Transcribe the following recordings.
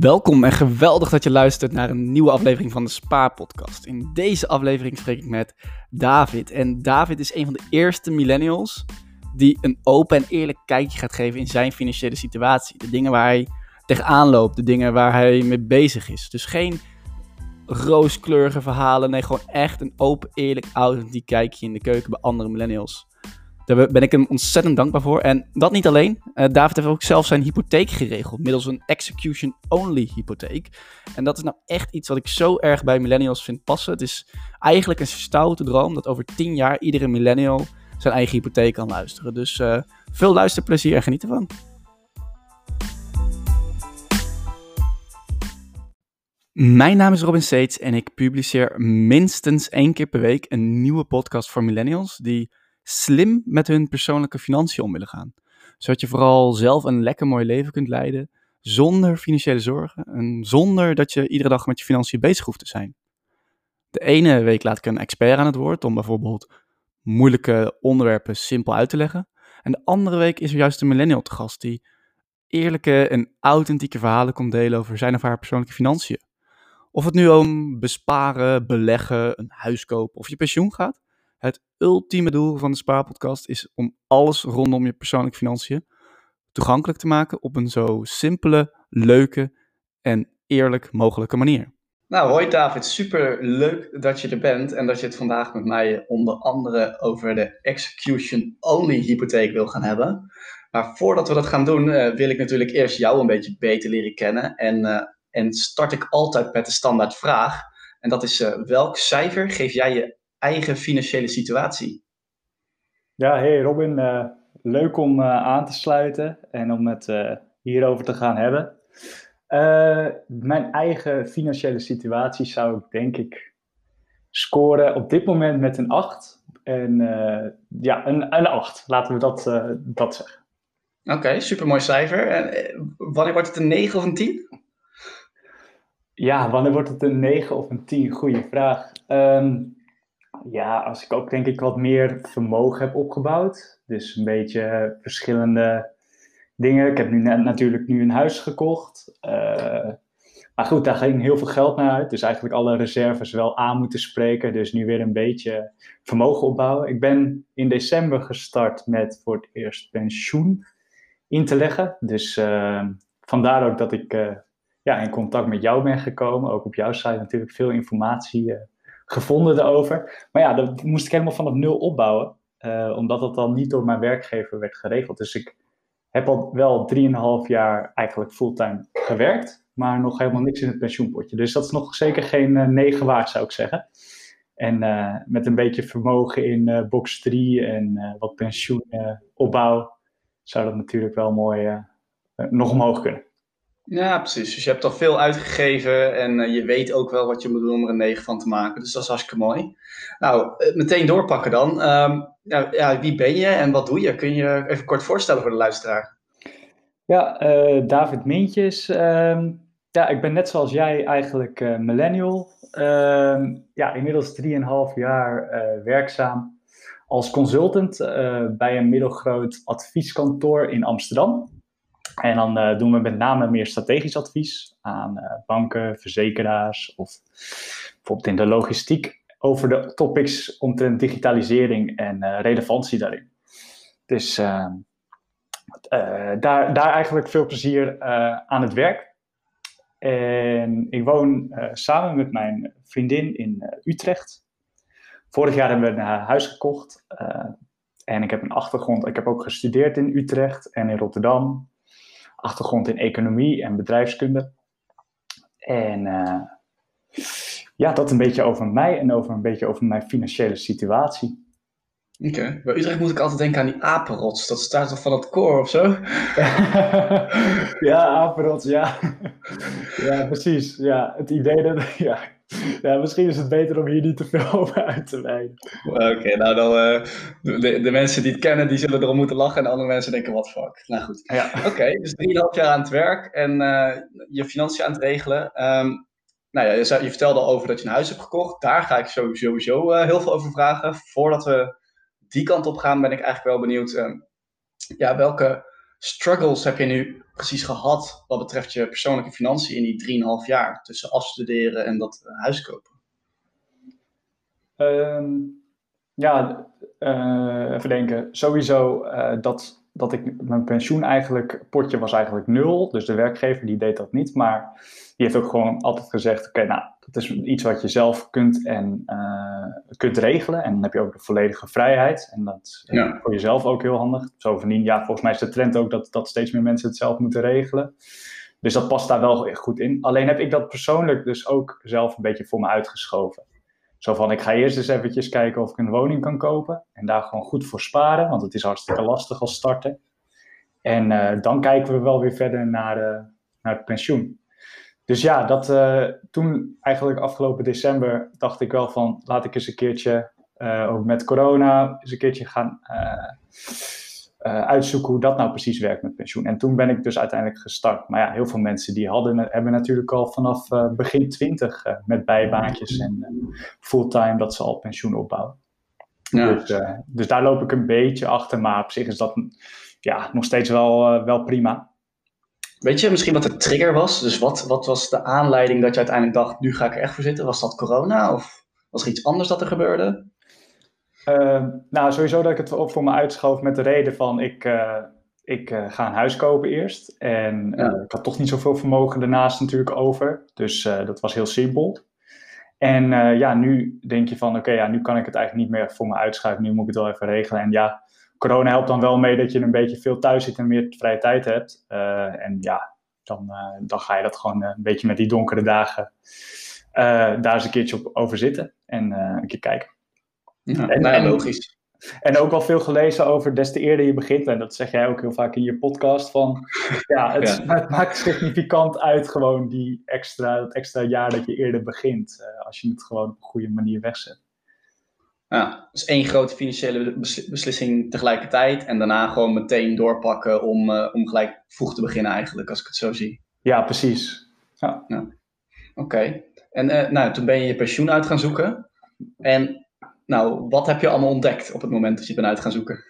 Welkom en geweldig dat je luistert naar een nieuwe aflevering van de Spa-podcast. In deze aflevering spreek ik met David. En David is een van de eerste millennials die een open en eerlijk kijkje gaat geven in zijn financiële situatie. De dingen waar hij tegenaan loopt, de dingen waar hij mee bezig is. Dus geen rooskleurige verhalen, nee, gewoon echt een open, eerlijk, authentiek kijkje in de keuken bij andere millennials. Daar ben ik hem ontzettend dankbaar voor. En dat niet alleen. Uh, David heeft ook zelf zijn hypotheek geregeld. Middels een execution-only hypotheek. En dat is nou echt iets wat ik zo erg bij millennials vind passen. Het is eigenlijk een stoute droom dat over tien jaar iedere millennial zijn eigen hypotheek kan luisteren. Dus uh, veel luisterplezier en geniet ervan. Mijn naam is Robin Seets en ik publiceer minstens één keer per week een nieuwe podcast voor millennials die slim met hun persoonlijke financiën om willen gaan. Zodat je vooral zelf een lekker mooi leven kunt leiden, zonder financiële zorgen en zonder dat je iedere dag met je financiën bezig hoeft te zijn. De ene week laat ik een expert aan het woord om bijvoorbeeld moeilijke onderwerpen simpel uit te leggen. En de andere week is er juist een millennial te gast die eerlijke en authentieke verhalen komt delen over zijn of haar persoonlijke financiën. Of het nu om besparen, beleggen, een huis kopen of je pensioen gaat. Het ultieme doel van de Spaarpodcast is om alles rondom je persoonlijke financiën toegankelijk te maken op een zo simpele, leuke en eerlijk mogelijke manier. Nou, hoi David, super leuk dat je er bent en dat je het vandaag met mij onder andere over de execution-only hypotheek wil gaan hebben. Maar voordat we dat gaan doen, uh, wil ik natuurlijk eerst jou een beetje beter leren kennen. En, uh, en start ik altijd met de standaard vraag. En dat is, uh, welk cijfer geef jij je eigen financiële situatie. Ja, hey Robin, uh, leuk om uh, aan te sluiten en om het uh, hierover te gaan hebben. mijn eigen financiële situatie zou ik denk ik scoren op dit moment met een 8. En ja, een, een 8, laten we dat, dat zeggen. Oké, okay, supermooi cijfer. En wanneer wordt het een 9 of een 10? Ja, wanneer wordt het een 9 of een 10? Goeie vraag. Um, ja, als ik ook denk ik wat meer vermogen heb opgebouwd. Dus een beetje verschillende dingen. Ik heb nu net natuurlijk nu een huis gekocht. Uh, maar goed, daar ging heel veel geld naar uit. Dus eigenlijk alle reserves wel aan moeten spreken. Dus nu weer een beetje vermogen opbouwen. Ik ben in december gestart met voor het eerst pensioen in te leggen. Dus uh, vandaar ook dat ik uh, ja, in contact met jou ben gekomen. Ook op jouw site natuurlijk veel informatie gevonden erover. Maar ja, dat moest ik helemaal vanaf nul opbouwen. Uh, omdat dat dan niet door mijn werkgever werd geregeld. Dus ik heb al wel 3,5 jaar eigenlijk fulltime gewerkt. Maar nog helemaal niks in het pensioenpotje. Dus dat is nog zeker geen uh, 9 waard, zou ik zeggen. En uh, met een beetje vermogen in box 3 en wat pensioenopbouw zou dat natuurlijk wel mooi nog omhoog kunnen. Ja, precies. Dus je hebt al veel uitgegeven en uh, je weet ook wel wat je moet doen om er een 9 van te maken. Dus dat is hartstikke mooi. Nou, uh, meteen doorpakken dan. Um, ja, ja, wie ben je en wat doe je? Kun je even kort voorstellen voor de luisteraar? Ja, uh, David Mintjes. Ehm, ja, ik ben net zoals jij eigenlijk millennial. Ehm, ja, inmiddels 3,5 jaar werkzaam als consultant bij een middelgroot advieskantoor in Amsterdam. En dan uh, doen we met name meer strategisch advies aan uh, banken, verzekeraars of bijvoorbeeld in de logistiek over de topics omtrent digitalisering en uh, relevantie daarin. Dus daar, daar eigenlijk veel plezier aan het werk. En ik woon samen met mijn vriendin in Utrecht. Vorig jaar hebben we een huis gekocht. en ik heb een achtergrond. Ik heb ook gestudeerd in Utrecht en in Rotterdam achtergrond in economie en bedrijfskunde. En uh, ja, dat een beetje over mij en over een beetje over mijn financiële situatie. Oké, okay. bij Utrecht moet ik altijd denken aan die apenrots. Dat staat toch van het koor of zo? ja, apenrots, ja. ja, precies. Ja, het idee dat, ja, ja, misschien is het beter om hier niet te veel over uit te wijden. Oké, nou dan, uh, de, de, mensen die het kennen, die zullen erom moeten lachen en de andere mensen denken, wat fuck. Nou goed. Ja. Oké, okay, dus drieënhalf jaar aan het werk en uh, je financiën aan het regelen. Um, nou ja, je, je, vertelde al over dat je een huis hebt gekocht. Daar ga ik sowieso uh, heel veel over vragen. Voordat we die kant op gaan, ben ik eigenlijk wel benieuwd, ja, welke struggles heb je nu precies gehad wat betreft je persoonlijke financiën in die 3,5 jaar tussen afstuderen en dat huis kopen? Ehm, ja, uh, even denken. Sowieso uh, dat dat ik mijn pensioen eigenlijk, potje was eigenlijk nul. Dus de werkgever die deed dat niet. Maar die heeft ook gewoon altijd gezegd: oké, nou, dat is iets wat je zelf kunt en uh, kunt regelen. En dan heb je ook de volledige vrijheid. En dat is ja. voor jezelf ook heel handig. Zo van ja, volgens mij is de trend ook dat, dat steeds meer mensen het zelf moeten regelen. Dus dat past daar wel goed in. Alleen heb ik dat persoonlijk dus ook zelf een beetje voor me uitgeschoven. Zo van, ik ga eerst eens eventjes kijken of ik een woning kan kopen. En daar gewoon goed voor sparen, want het is hartstikke lastig als starten. En uh, dan kijken we wel weer verder naar, uh, naar het pensioen. Dus ja, dat, uh, toen eigenlijk afgelopen december dacht ik wel van, laat ik eens een keertje, ook met corona, eens een keertje gaan uitzoeken hoe dat nou precies werkt met pensioen. En toen ben ik dus uiteindelijk gestart. Maar ja, heel veel mensen die hadden, hebben natuurlijk al vanaf uh, begin twintig uh, met bijbaantjes en fulltime dat ze al pensioen opbouwen. Ja. Dus, dus, daar loop ik een beetje achter, maar op zich is dat ja, nog steeds wel, wel prima. Weet je misschien wat de trigger was? Dus wat, wat was de aanleiding dat je uiteindelijk dacht, nu ga ik er echt voor zitten? Was dat corona of was er iets anders dat er gebeurde? Uh, nou, sowieso dat ik het voor me uitschoof met de reden van ik, uh, ik uh, ga een huis kopen eerst. En ja. ik had toch niet zoveel vermogen daarnaast natuurlijk over. Dus dat was heel simpel. En ja, nu denk je van oké, okay, ja, nu kan ik het eigenlijk niet meer voor me uitschuiven. Nu moet ik het wel even regelen. En ja, corona helpt dan wel mee dat je een beetje veel thuis zit en meer vrije tijd hebt. en ja, dan, dan ga je dat gewoon een beetje met die donkere dagen daar eens een keertje op over zitten. En een keer kijken. Ja, en, nou, logisch. En ook wel veel gelezen over des te eerder je begint. En dat zeg jij ook heel vaak in je podcast. Van, ja, het, ja. het maakt significant uit gewoon die extra, dat extra jaar dat je eerder begint. Uh, als je het gewoon op een goede manier wegzet. Ja, dus één grote financiële beslissing tegelijkertijd. En daarna gewoon meteen doorpakken om, uh, om gelijk vroeg te beginnen eigenlijk, als ik het zo zie. Ja, precies. Ja. ja. Oké. Okay. En uh, nou, toen ben je je pensioen uit gaan zoeken. En nou, wat heb je allemaal ontdekt op het moment dat je bent uit gaan zoeken?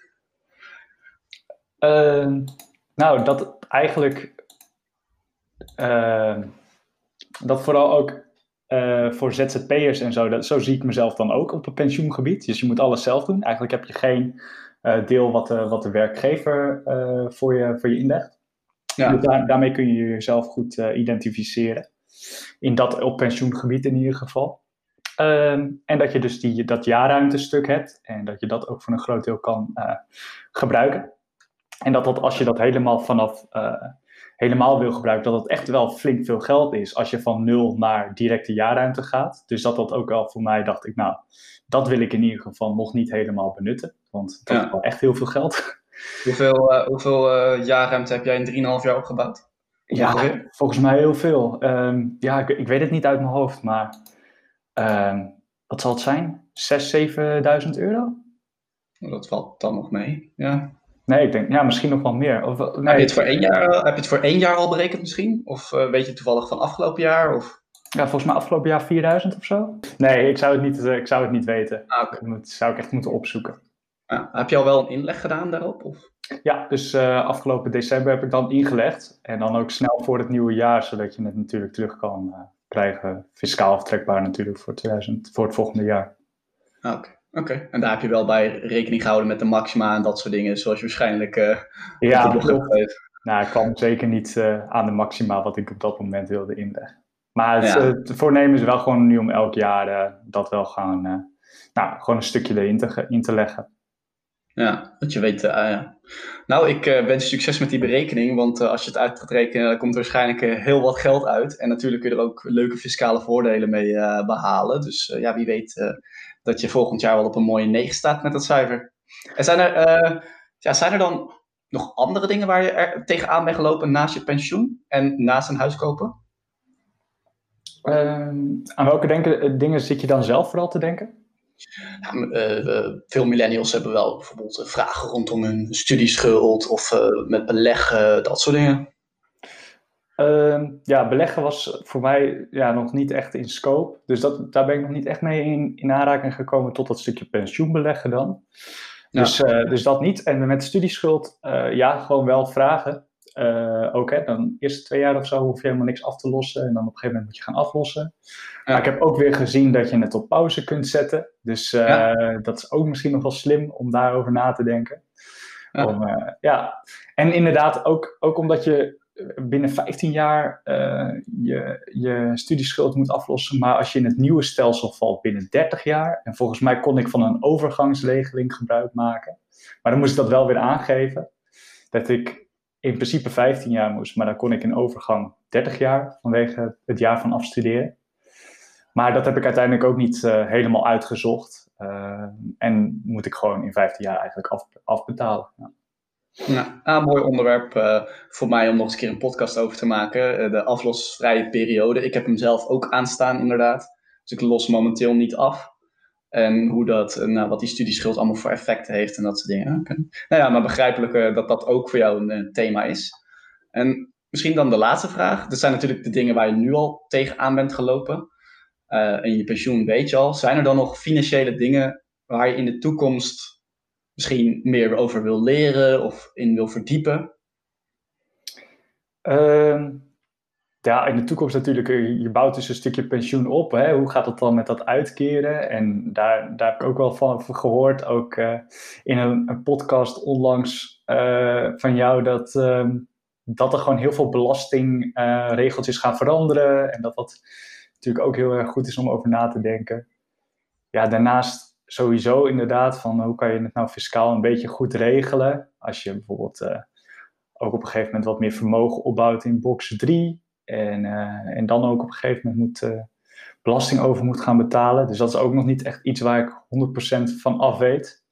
Uh, nou, dat eigenlijk. Uh, dat vooral ook uh, voor ZZP'ers en zo, dat, zo zie ik mezelf dan ook op het pensioengebied. Dus je moet alles zelf doen. Eigenlijk heb je geen eh, deel wat de, wat de werkgever voor, je, voor je inlegt. Ja. Dus daar, daarmee kun je jezelf goed identificeren. In dat op pensioengebied in ieder geval. Um, en dat je dus die, dat jaarruimtestuk hebt en dat je dat ook voor een groot deel kan uh, gebruiken. En dat, dat als je dat helemaal vanaf uh, helemaal wil gebruiken, dat het echt wel flink veel geld is als je van nul naar directe jaarruimte gaat. Dus dat dat ook wel voor mij dacht ik, nou, dat wil ik in ieder geval nog niet helemaal benutten. Want dat ja. is wel echt heel veel geld. Hoeveel, uh, hoeveel jaarruimte heb jij in 3,5 jaar opgebouwd? Ja, volgens mij heel veel. Um, ja, ik, ik weet het niet uit mijn hoofd, maar wat zal het zijn? 6.000, 7.000 euro? Dat valt dan nog mee, ja. Nee, ik denk, ja, misschien nog wel meer. Of, nee. heb, je het voor één jaar, heb je het voor één jaar al berekend misschien? Of uh, weet je toevallig van afgelopen jaar? Of? Ja, volgens mij afgelopen jaar 4000 of zo. Nee, ik zou het niet, uh, ik zou het niet weten. Ah, okay. Dat zou ik echt moeten opzoeken. Ja, heb je al wel een inleg gedaan daarop? Of? Ja, dus uh, afgelopen december heb ik dan ingelegd. En dan ook snel voor het nieuwe jaar, zodat je het natuurlijk terug kan, krijgen. Fiscaal aftrekbaar natuurlijk voor, 2000, voor het volgende jaar. Ah, oké, okay. en daar heb je wel bij rekening gehouden met de maxima en dat soort dingen, zoals je waarschijnlijk uh, ja, Nou, ik kwam zeker niet uh, aan de maxima wat ik op dat moment wilde inleggen. Maar het, ja. het voornemen is wel gewoon nu om elk jaar uh, dat wel gaan, nou, gewoon een stukje erin te, in te leggen. Ja, dat je weet. Uh, ja. Nou, ik uh, wens je succes met die berekening, want uh, als je het uit gaat rekenen, dan komt er waarschijnlijk heel wat geld uit. En natuurlijk kun je er ook leuke fiscale voordelen mee behalen. Dus ja, wie weet dat je volgend jaar wel op een mooie 9 staat met dat cijfer. En zijn er, ja, zijn er dan nog andere dingen waar je er tegenaan bent gelopen naast je pensioen en naast een huis kopen? Ehm, aan welke dingen zit je dan zelf vooral te denken? Uh, veel millennials hebben wel bijvoorbeeld uh, vragen rondom hun studieschuld of uh, met beleggen, dat soort dingen. Ehm, ja, beleggen was voor mij ja, nog niet echt in scope. Dus dat, daar ben ik nog niet echt mee in, in aanraking gekomen tot dat stukje pensioenbeleggen dan. Dus, dus dat niet. En met studieschuld, ja, gewoon wel vragen. Uh, ook hè, dan eerste twee jaar of zo hoef je helemaal niks af te lossen. En dan op een gegeven moment moet je gaan aflossen. Ja. Maar ik heb ook weer gezien dat je het op pauze kunt zetten. Dus ja. dat is ook misschien nog wel slim om daarover na te denken. Ja. Om, ja. En inderdaad, ook, ook omdat je binnen 15 jaar uh, je, je studieschuld moet aflossen. Maar als je in het nieuwe stelsel valt binnen 30 jaar. En volgens mij kon ik van een overgangsregeling gebruik maken. Maar dan moest ik dat wel weer aangeven. Dat ik in principe 15 jaar moest. Maar dan kon ik in overgang 30 jaar vanwege het jaar van afstuderen. Maar dat heb ik uiteindelijk ook niet uh, helemaal uitgezocht. Uh, en moet ik gewoon in 15 jaar eigenlijk af, afbetalen. Ja. Nou, mooi onderwerp uh, voor mij om nog eens een keer een podcast over te maken. De aflosvrije periode. Ik heb hem zelf ook aanstaan, inderdaad. Dus ik los momenteel niet af. En hoe dat, uh, nou, wat die studieschuld allemaal voor effecten heeft en dat soort dingen. Nou ja, maar begrijpelijk dat dat ook voor jou een thema is. En misschien dan de laatste vraag. Dat zijn natuurlijk de dingen waar je nu al tegenaan bent gelopen. en je pensioen weet je al. Zijn er dan nog financiële dingen waar je in de toekomst misschien meer over wil leren of in wil verdiepen? Uh, ja, in de toekomst natuurlijk, eh, je bouwt dus een stukje pensioen op. Hè? Hoe gaat het dan met dat uitkeren? En daar, daar heb ik ook wel van gehoord, ook uh, in een, een, podcast onlangs uh, van jou, dat, ehm, dat er gewoon heel veel belastingregeltjes gaan veranderen. En dat dat natuurlijk ook heel erg goed is om over na te denken. Ja, daarnaast sowieso inderdaad van hoe kan je het nou fiscaal een beetje goed regelen. Als je bijvoorbeeld ook op een gegeven moment wat meer vermogen opbouwt in box 3. En, uh, en dan ook op een gegeven moment moet, uh, belasting over moet gaan betalen. Dus dat is ook nog niet echt iets waar ik 100% van af weet.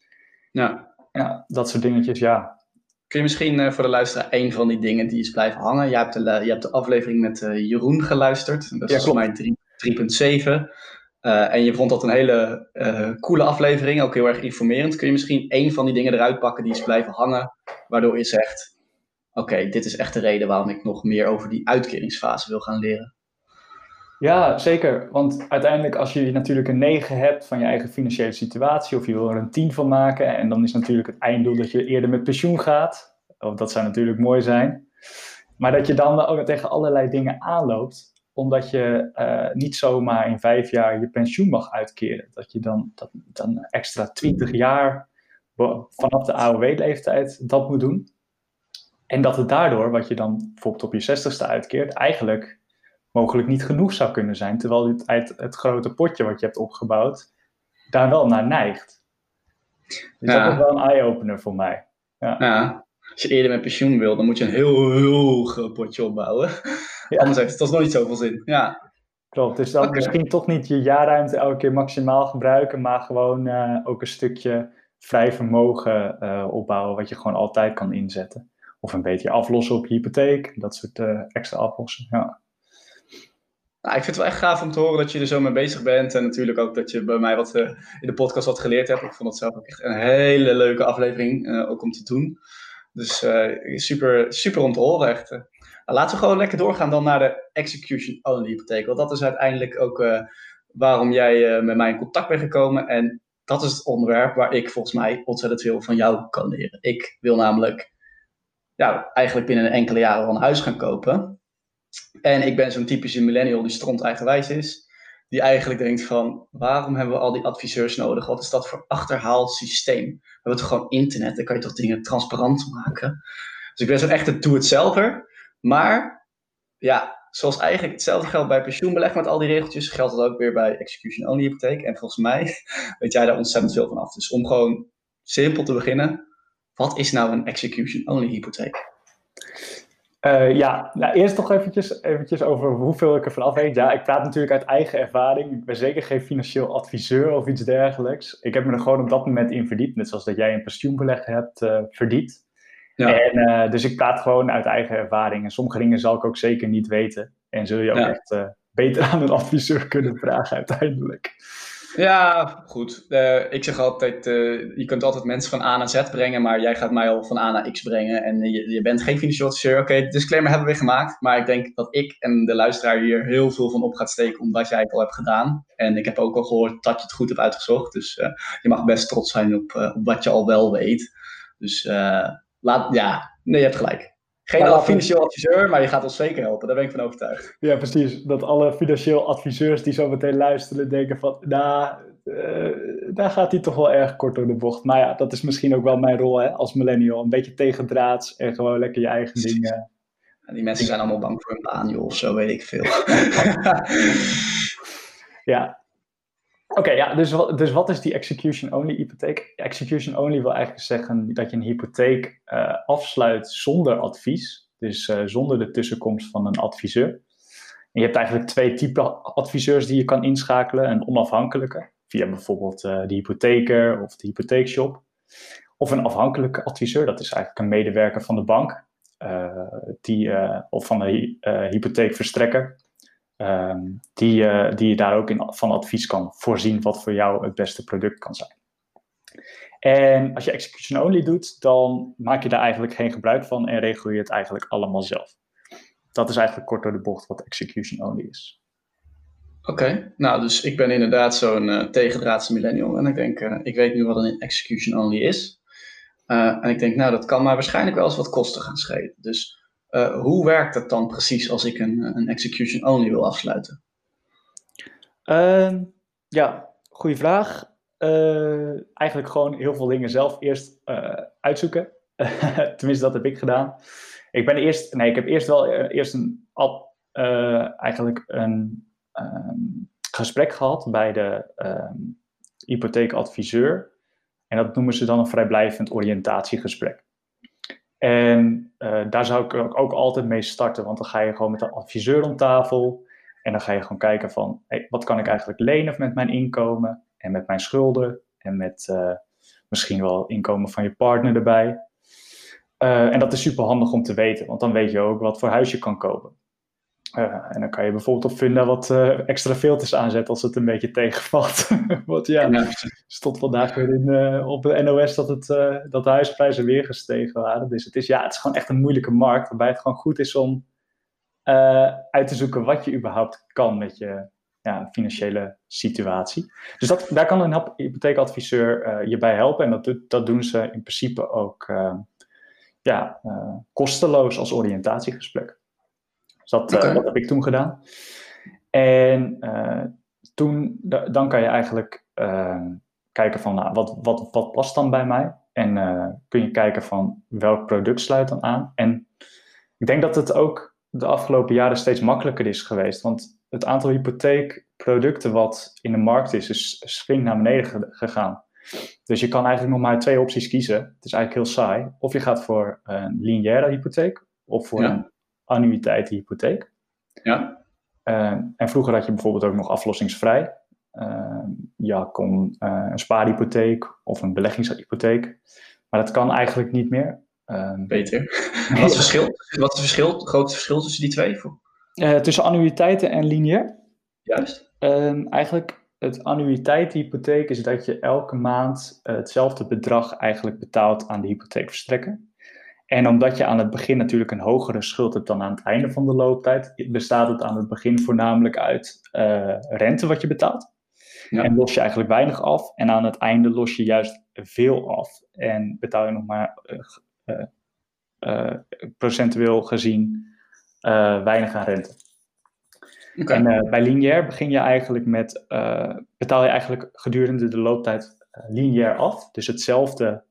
Ja. ja, dat soort dingetjes, ja. Kun je misschien voor de luisteraar één van die dingen die is blijven hangen? Je hebt de, je hebt de aflevering met Jeroen geluisterd. Dat is ja, volgens mij 3.7. Uh, en je vond dat een hele coole aflevering, ook heel erg informerend. Kun je misschien één van die dingen eruit pakken die is blijven hangen, waardoor je zegt: Oké, dit is echt de reden waarom ik nog meer over die uitkeringsfase wil gaan leren? Ja, zeker. Want uiteindelijk, als je natuurlijk een 9 hebt van je eigen financiële situatie, of je wil er een 10 van maken, en dan is natuurlijk het einddoel dat je eerder met pensioen gaat. Dat zou natuurlijk mooi zijn. Maar dat je dan ook tegen allerlei dingen aanloopt omdat je uh, niet zomaar in vijf jaar je pensioen mag uitkeren. Dat je dan, dat, dan extra twintig jaar vanaf de AOW-leeftijd dat moet doen. En dat het daardoor, wat je dan bijvoorbeeld op je zestigste uitkeert, eigenlijk mogelijk niet genoeg zou kunnen zijn. Terwijl het, uit het grote potje wat je hebt opgebouwd, daar wel naar neigt. Dus ja. dat is wel een eye-opener voor mij. Ja. ja. Als je eerder met pensioen wil, dan moet je een heel, heel groot potje opbouwen. Ja. Anders heeft het nog niet zoveel zin. Ja. Klopt, dus dan okay. misschien toch niet je jaarruimte elke keer maximaal gebruiken, maar gewoon uh, ook een stukje vrij vermogen uh, opbouwen, wat je gewoon altijd kan inzetten. Of een beetje aflossen op je hypotheek, dat soort uh, extra aflossen. Ja. Nou, ik vind het wel echt gaaf om te horen dat je er zo mee bezig bent. En natuurlijk ook dat je bij mij wat in de podcast wat geleerd hebt. Ik vond het zelf ook echt een hele leuke aflevering, ook om te doen. Dus super, super om te horen. Nou, laten we gewoon lekker doorgaan dan naar de execution only hypotheek. Want dat is uiteindelijk ook waarom jij met mij in contact bent gekomen. En dat is het onderwerp waar ik volgens mij ontzettend veel van jou kan leren. Ik wil namelijk ja, eigenlijk binnen enkele jaren wel een huis gaan kopen. En ik ben zo'n typische millennial die stront eigenwijs is. Die eigenlijk denkt van, waarom hebben we al die adviseurs nodig? Wat is dat voor achterhaald systeem? We hebben toch gewoon internet, dan kan je toch dingen transparant maken? Dus ik ben zo'n echte doe-het-zelver. Maar ja, zoals eigenlijk hetzelfde geldt bij pensioenbeleg met al die regeltjes, geldt dat ook weer bij execution only hypotheek. En volgens mij weet jij daar ontzettend veel van af. Dus om gewoon simpel te beginnen, wat is nou een execution only hypotheek? Uh, ja, nou eerst nog eventjes, eventjes over hoeveel ik ervan af weet. Ja, ik praat natuurlijk uit eigen ervaring. Ik ben zeker geen financieel adviseur of iets dergelijks. Ik heb me er gewoon op dat moment in verdiept. Net zoals dat jij een pensioenbeleg hebt uh, verdiept. Ja. En, uh, dus ik praat gewoon uit eigen ervaring. En sommige dingen zal ik ook zeker niet weten. En zul je ook ja. echt beter aan een adviseur kunnen vragen uiteindelijk. Ja, goed. Uh, ik zeg altijd, uh, je kunt altijd mensen van A naar Z brengen, maar jij gaat mij al van A naar X brengen. En je, je bent geen financieel adviseur. Oké, disclaimer hebben we gemaakt. Maar ik denk dat ik en de luisteraar hier heel veel van op gaat steken, omdat jij het al hebt gedaan. En ik heb ook al gehoord dat je het goed hebt uitgezocht. Dus uh, je mag best trots zijn op, op wat je al wel weet. Dus laat, ja, nee, je hebt gelijk. Geen ja, financieel adviseur, maar je gaat ons zeker helpen. Daar ben ik van overtuigd. Ja, precies. Dat alle financieel adviseurs die zo meteen luisteren denken van... Nou, uh, daar gaat hij toch wel erg kort door de bocht. Maar ja, dat is misschien ook wel mijn rol hè, als millennial. Een beetje tegendraads en gewoon lekker je eigen dingen. Ja, die mensen zijn allemaal bang voor een baan, joh, of zo, weet ik veel. ja, Oké, ja, dus, dus wat is die execution-only hypotheek? Execution only wil eigenlijk zeggen dat je een hypotheek uh, afsluit zonder advies, dus uh, zonder de tussenkomst van een adviseur. En je hebt eigenlijk twee typen adviseurs die je kan inschakelen: een onafhankelijke, via bijvoorbeeld uh, de hypotheker of de hypotheekshop, of een afhankelijke adviseur, dat is eigenlijk een medewerker van de bank die, of van de hypotheekverstrekker. Ehm, die, uh, die je daar ook in, van advies kan voorzien wat voor jou het beste product kan zijn. En als je execution only doet, dan maak je daar eigenlijk geen gebruik van en regel je het eigenlijk allemaal zelf. Dat is eigenlijk kort door de bocht wat execution only is. Oké, nou dus ik ben inderdaad zo'n uh, tegendraadse millennial en ik denk, uh, ik weet nu wat een execution only is. en ik denk, nou dat kan maar waarschijnlijk wel eens wat kosten gaan schelen. Dus uh, hoe werkt het dan precies als ik een, een execution only wil afsluiten? Uh, ja, goede vraag. Uh, eigenlijk gewoon heel veel dingen zelf eerst uh, uitzoeken. Tenminste, dat heb ik gedaan. Ik ben eerst, nee, ik heb eerst wel eerst een, eigenlijk een um, gesprek gehad bij de um, hypotheekadviseur. En dat noemen ze dan een vrijblijvend oriëntatiegesprek. En uh, daar zou ik ook altijd mee starten, want dan ga je gewoon met een adviseur om tafel. En dan ga je gewoon kijken van, hey, wat kan ik eigenlijk lenen met mijn inkomen en met mijn schulden en met uh, misschien wel inkomen van je partner erbij. Uh, en dat is super handig om te weten, want dan weet je ook wat voor huis je kan kopen. Uh, en dan kan je bijvoorbeeld op Funda wat uh, extra filters aanzetten als het een beetje tegenvalt. Want ja, ja. stond vandaag weer in, uh, op de NOS dat, het, dat de huisprijzen weer gestegen waren. Dus het is, ja, het is gewoon echt een moeilijke markt waarbij het gewoon goed is om uit te zoeken wat je überhaupt kan met je ja, financiële situatie. Dus dat, daar kan een hypotheekadviseur je bij helpen. En dat, dat doen ze in principe ook ja, kosteloos als oriëntatiegesprek. Dat, eh, dat heb ik toen gedaan. En uh, toen, dan kan je eigenlijk uh, kijken van, nou, wat, wat, wat past dan bij mij? En uh, kun je kijken van, welk product sluit dan aan? En ik denk dat het ook de afgelopen jaren steeds makkelijker is geweest. Want het aantal hypotheekproducten wat in de markt is, is flink naar beneden gegaan. Dus je kan eigenlijk nog maar twee opties kiezen. Het is eigenlijk heel saai. Of je gaat voor een lineaire hypotheek, of voor een annuïteitenhypotheek. Ja. Uh, en vroeger had je bijvoorbeeld ook nog aflossingsvrij. Uh, je kon uh, een spaarhypotheek of een beleggingshypotheek. Maar dat kan eigenlijk niet meer. Ehm, Beter. wat, is het verschil, wat is het verschil, het grootste verschil tussen die twee? tussen annuïteiten en lineair. Juist. Ehm, eigenlijk het annuïteitenhypotheek is dat je elke maand hetzelfde bedrag eigenlijk betaalt aan de hypotheekverstrekker. En omdat je aan het begin natuurlijk een hogere schuld hebt dan aan het einde van de looptijd, bestaat het aan het begin voornamelijk uit uh, rente wat je betaalt. Ja. En los je eigenlijk weinig af. En aan het einde los je juist veel af. En betaal je nog maar uh, uh, procentueel gezien weinig aan rente. Okay. En bij lineair begin je eigenlijk met, betaal je eigenlijk gedurende de looptijd lineair af. Dus hetzelfde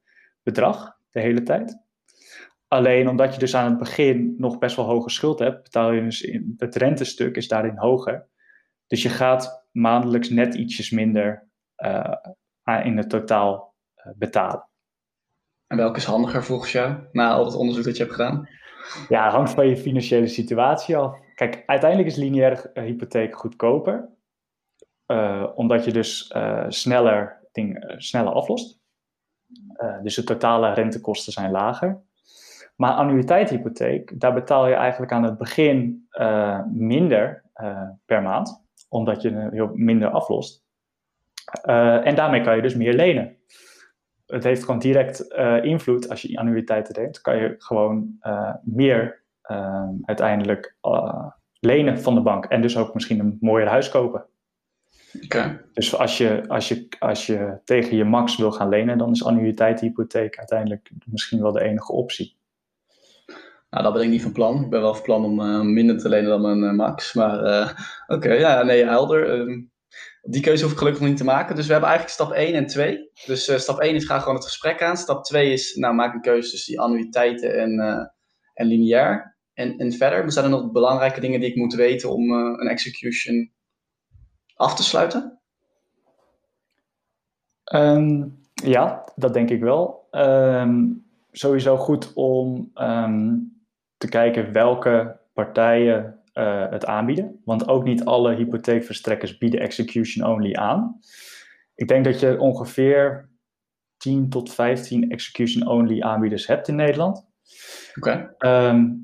bedrag de hele tijd. Alleen omdat je dus aan het begin nog best wel hoge schuld hebt, betaal je dus in, het rentestuk is daarin hoger. Dus je gaat maandelijks net ietsjes minder uh, in het totaal uh, betalen. En welke is handiger volgens jou, na al het onderzoek dat je hebt gedaan? Ja, het hangt van je financiële situatie af. Kijk, uiteindelijk is lineaire uh, hypotheek goedkoper. omdat je dus sneller, ding, sneller aflost. dus de totale rentekosten zijn lager. Maar annuïteitshypotheek, daar betaal je eigenlijk aan het begin uh, minder uh, per maand, omdat je heel minder aflost. en daarmee kan je dus meer lenen. Het heeft gewoon direct invloed als je annuïteiten neemt. Kan je gewoon meer uiteindelijk lenen van de bank. En dus ook misschien een mooier huis kopen. Dus als je, als, je, als je tegen je max wil gaan lenen, dan is annuïteitshypotheek uiteindelijk misschien wel de enige optie. Nou, dat ben ik niet van plan. Ik ben wel van plan om uh, minder te lenen dan mijn uh, max. Maar uh, oké, ja, nee, helder. Ehm, die keuze hoef ik gelukkig nog niet te maken. Dus we hebben eigenlijk stap 1 en 2. Dus stap 1 is ga gewoon het gesprek aan. Stap 2 is, nou, maak een keuze tussen die annuïteiten en, en lineair. En, en verder, zijn er nog belangrijke dingen die ik moet weten om een execution af te sluiten? Ehm, ja, dat denk ik wel. Ehm, sowieso goed om te kijken welke partijen uh, het aanbieden. Want ook niet alle hypotheekverstrekkers bieden execution only aan. Ik denk dat je ongeveer 10 tot 15 execution only aanbieders hebt in Nederland. Oké.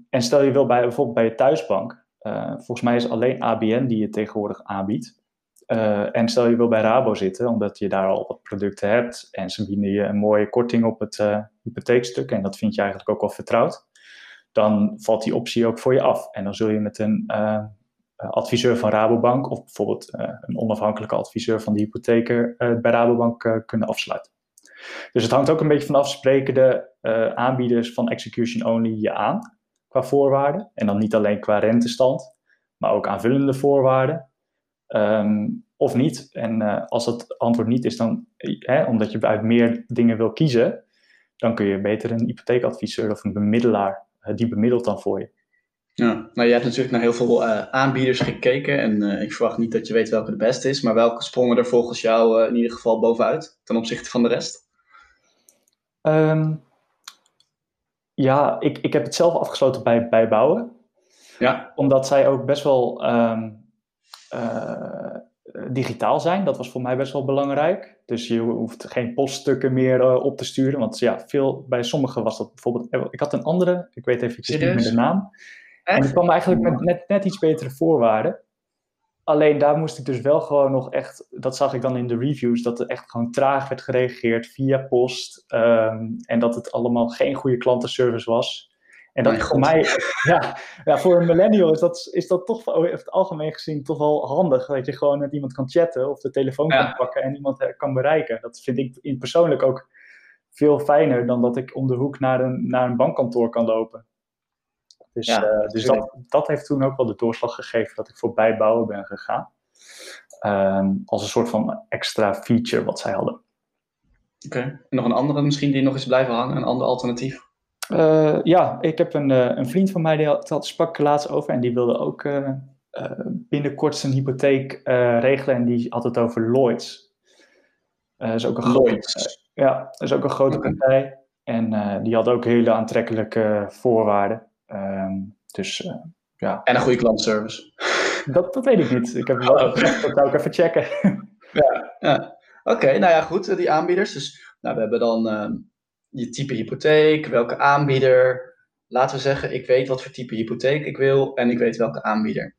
en stel je wil bij bijvoorbeeld bij je thuisbank. Uh, volgens mij is alleen ABN die je tegenwoordig aanbiedt. Uh, en stel je wil bij Rabo zitten, omdat je daar al wat producten hebt en ze bieden je een mooie korting op het hypotheekstuk en dat vind je eigenlijk ook al vertrouwd, dan valt die optie ook voor je af. En dan zul je met een uh, adviseur van Rabobank of bijvoorbeeld een onafhankelijke adviseur van de hypotheker bij Rabobank kunnen afsluiten. Dus het hangt ook een beetje vanaf, spreken de aanbieders van execution only je aan qua voorwaarden en dan niet alleen qua rentestand, maar ook aanvullende voorwaarden. Ehm, of niet. En als het antwoord niet is, dan, omdat je uit meer dingen wil kiezen, dan kun je beter een hypotheekadviseur of een bemiddelaar, die bemiddelt dan voor je. Ja, nou je hebt natuurlijk naar heel veel uh, aanbieders gekeken en ik verwacht niet dat je weet welke de beste is, maar welke sprongen er volgens jou in ieder geval bovenuit ten opzichte van de rest? Um, ja, ik, ik heb het zelf afgesloten bij, bij bouwen. Ja. Omdat zij ook best wel um, uh, digitaal zijn. Dat was voor mij best wel belangrijk. Dus je hoeft geen poststukken meer uh, op te sturen. Want ja, veel, bij sommigen was dat bijvoorbeeld. Ik had een andere, ik weet even niet meer de naam. Echt? En die kwam eigenlijk met net, net iets betere voorwaarden. Alleen daar moest ik dus wel gewoon nog echt, dat zag ik dan in de reviews, dat er echt gewoon traag werd gereageerd via post. Um, en dat het allemaal geen goede klantenservice was. En dat voor mij, ja, ja, voor een millennial is dat, is dat toch over het algemeen gezien toch wel handig. Dat je gewoon met iemand kan chatten of de telefoon kan pakken en iemand eh, kan bereiken. Dat vind ik in persoonlijk ook veel fijner dan dat ik om de hoek naar een, naar een bankkantoor kan lopen. Dus, ja, uh, dus dat, dat heeft toen ook wel de doorslag gegeven dat ik voor bijbouwen ben gegaan. Um, als een soort van extra feature wat zij hadden. Oké, okay. nog een andere misschien die nog eens blijven hangen, een ander alternatief? Uh, ja, ik heb een, uh, een vriend van mij die had, sprak laatst over en die wilde ook uh, binnenkort zijn hypotheek regelen en die had het over Lloyds. dat is ook een Lloyds. Grote, ja, dat is ook een grote okay. partij en die had ook hele aantrekkelijke voorwaarden. Um, dus ja. En een goede klantenservice. Dat, dat weet ik niet. Ik heb wel oh. gezegd, dat zou ik even checken. ja, ja. oké, okay, nou ja, goed, die aanbieders. Dus nou, we hebben dan ehm, je type hypotheek, welke aanbieder. Laten we zeggen, ik weet wat voor type hypotheek ik wil en ik weet welke aanbieder.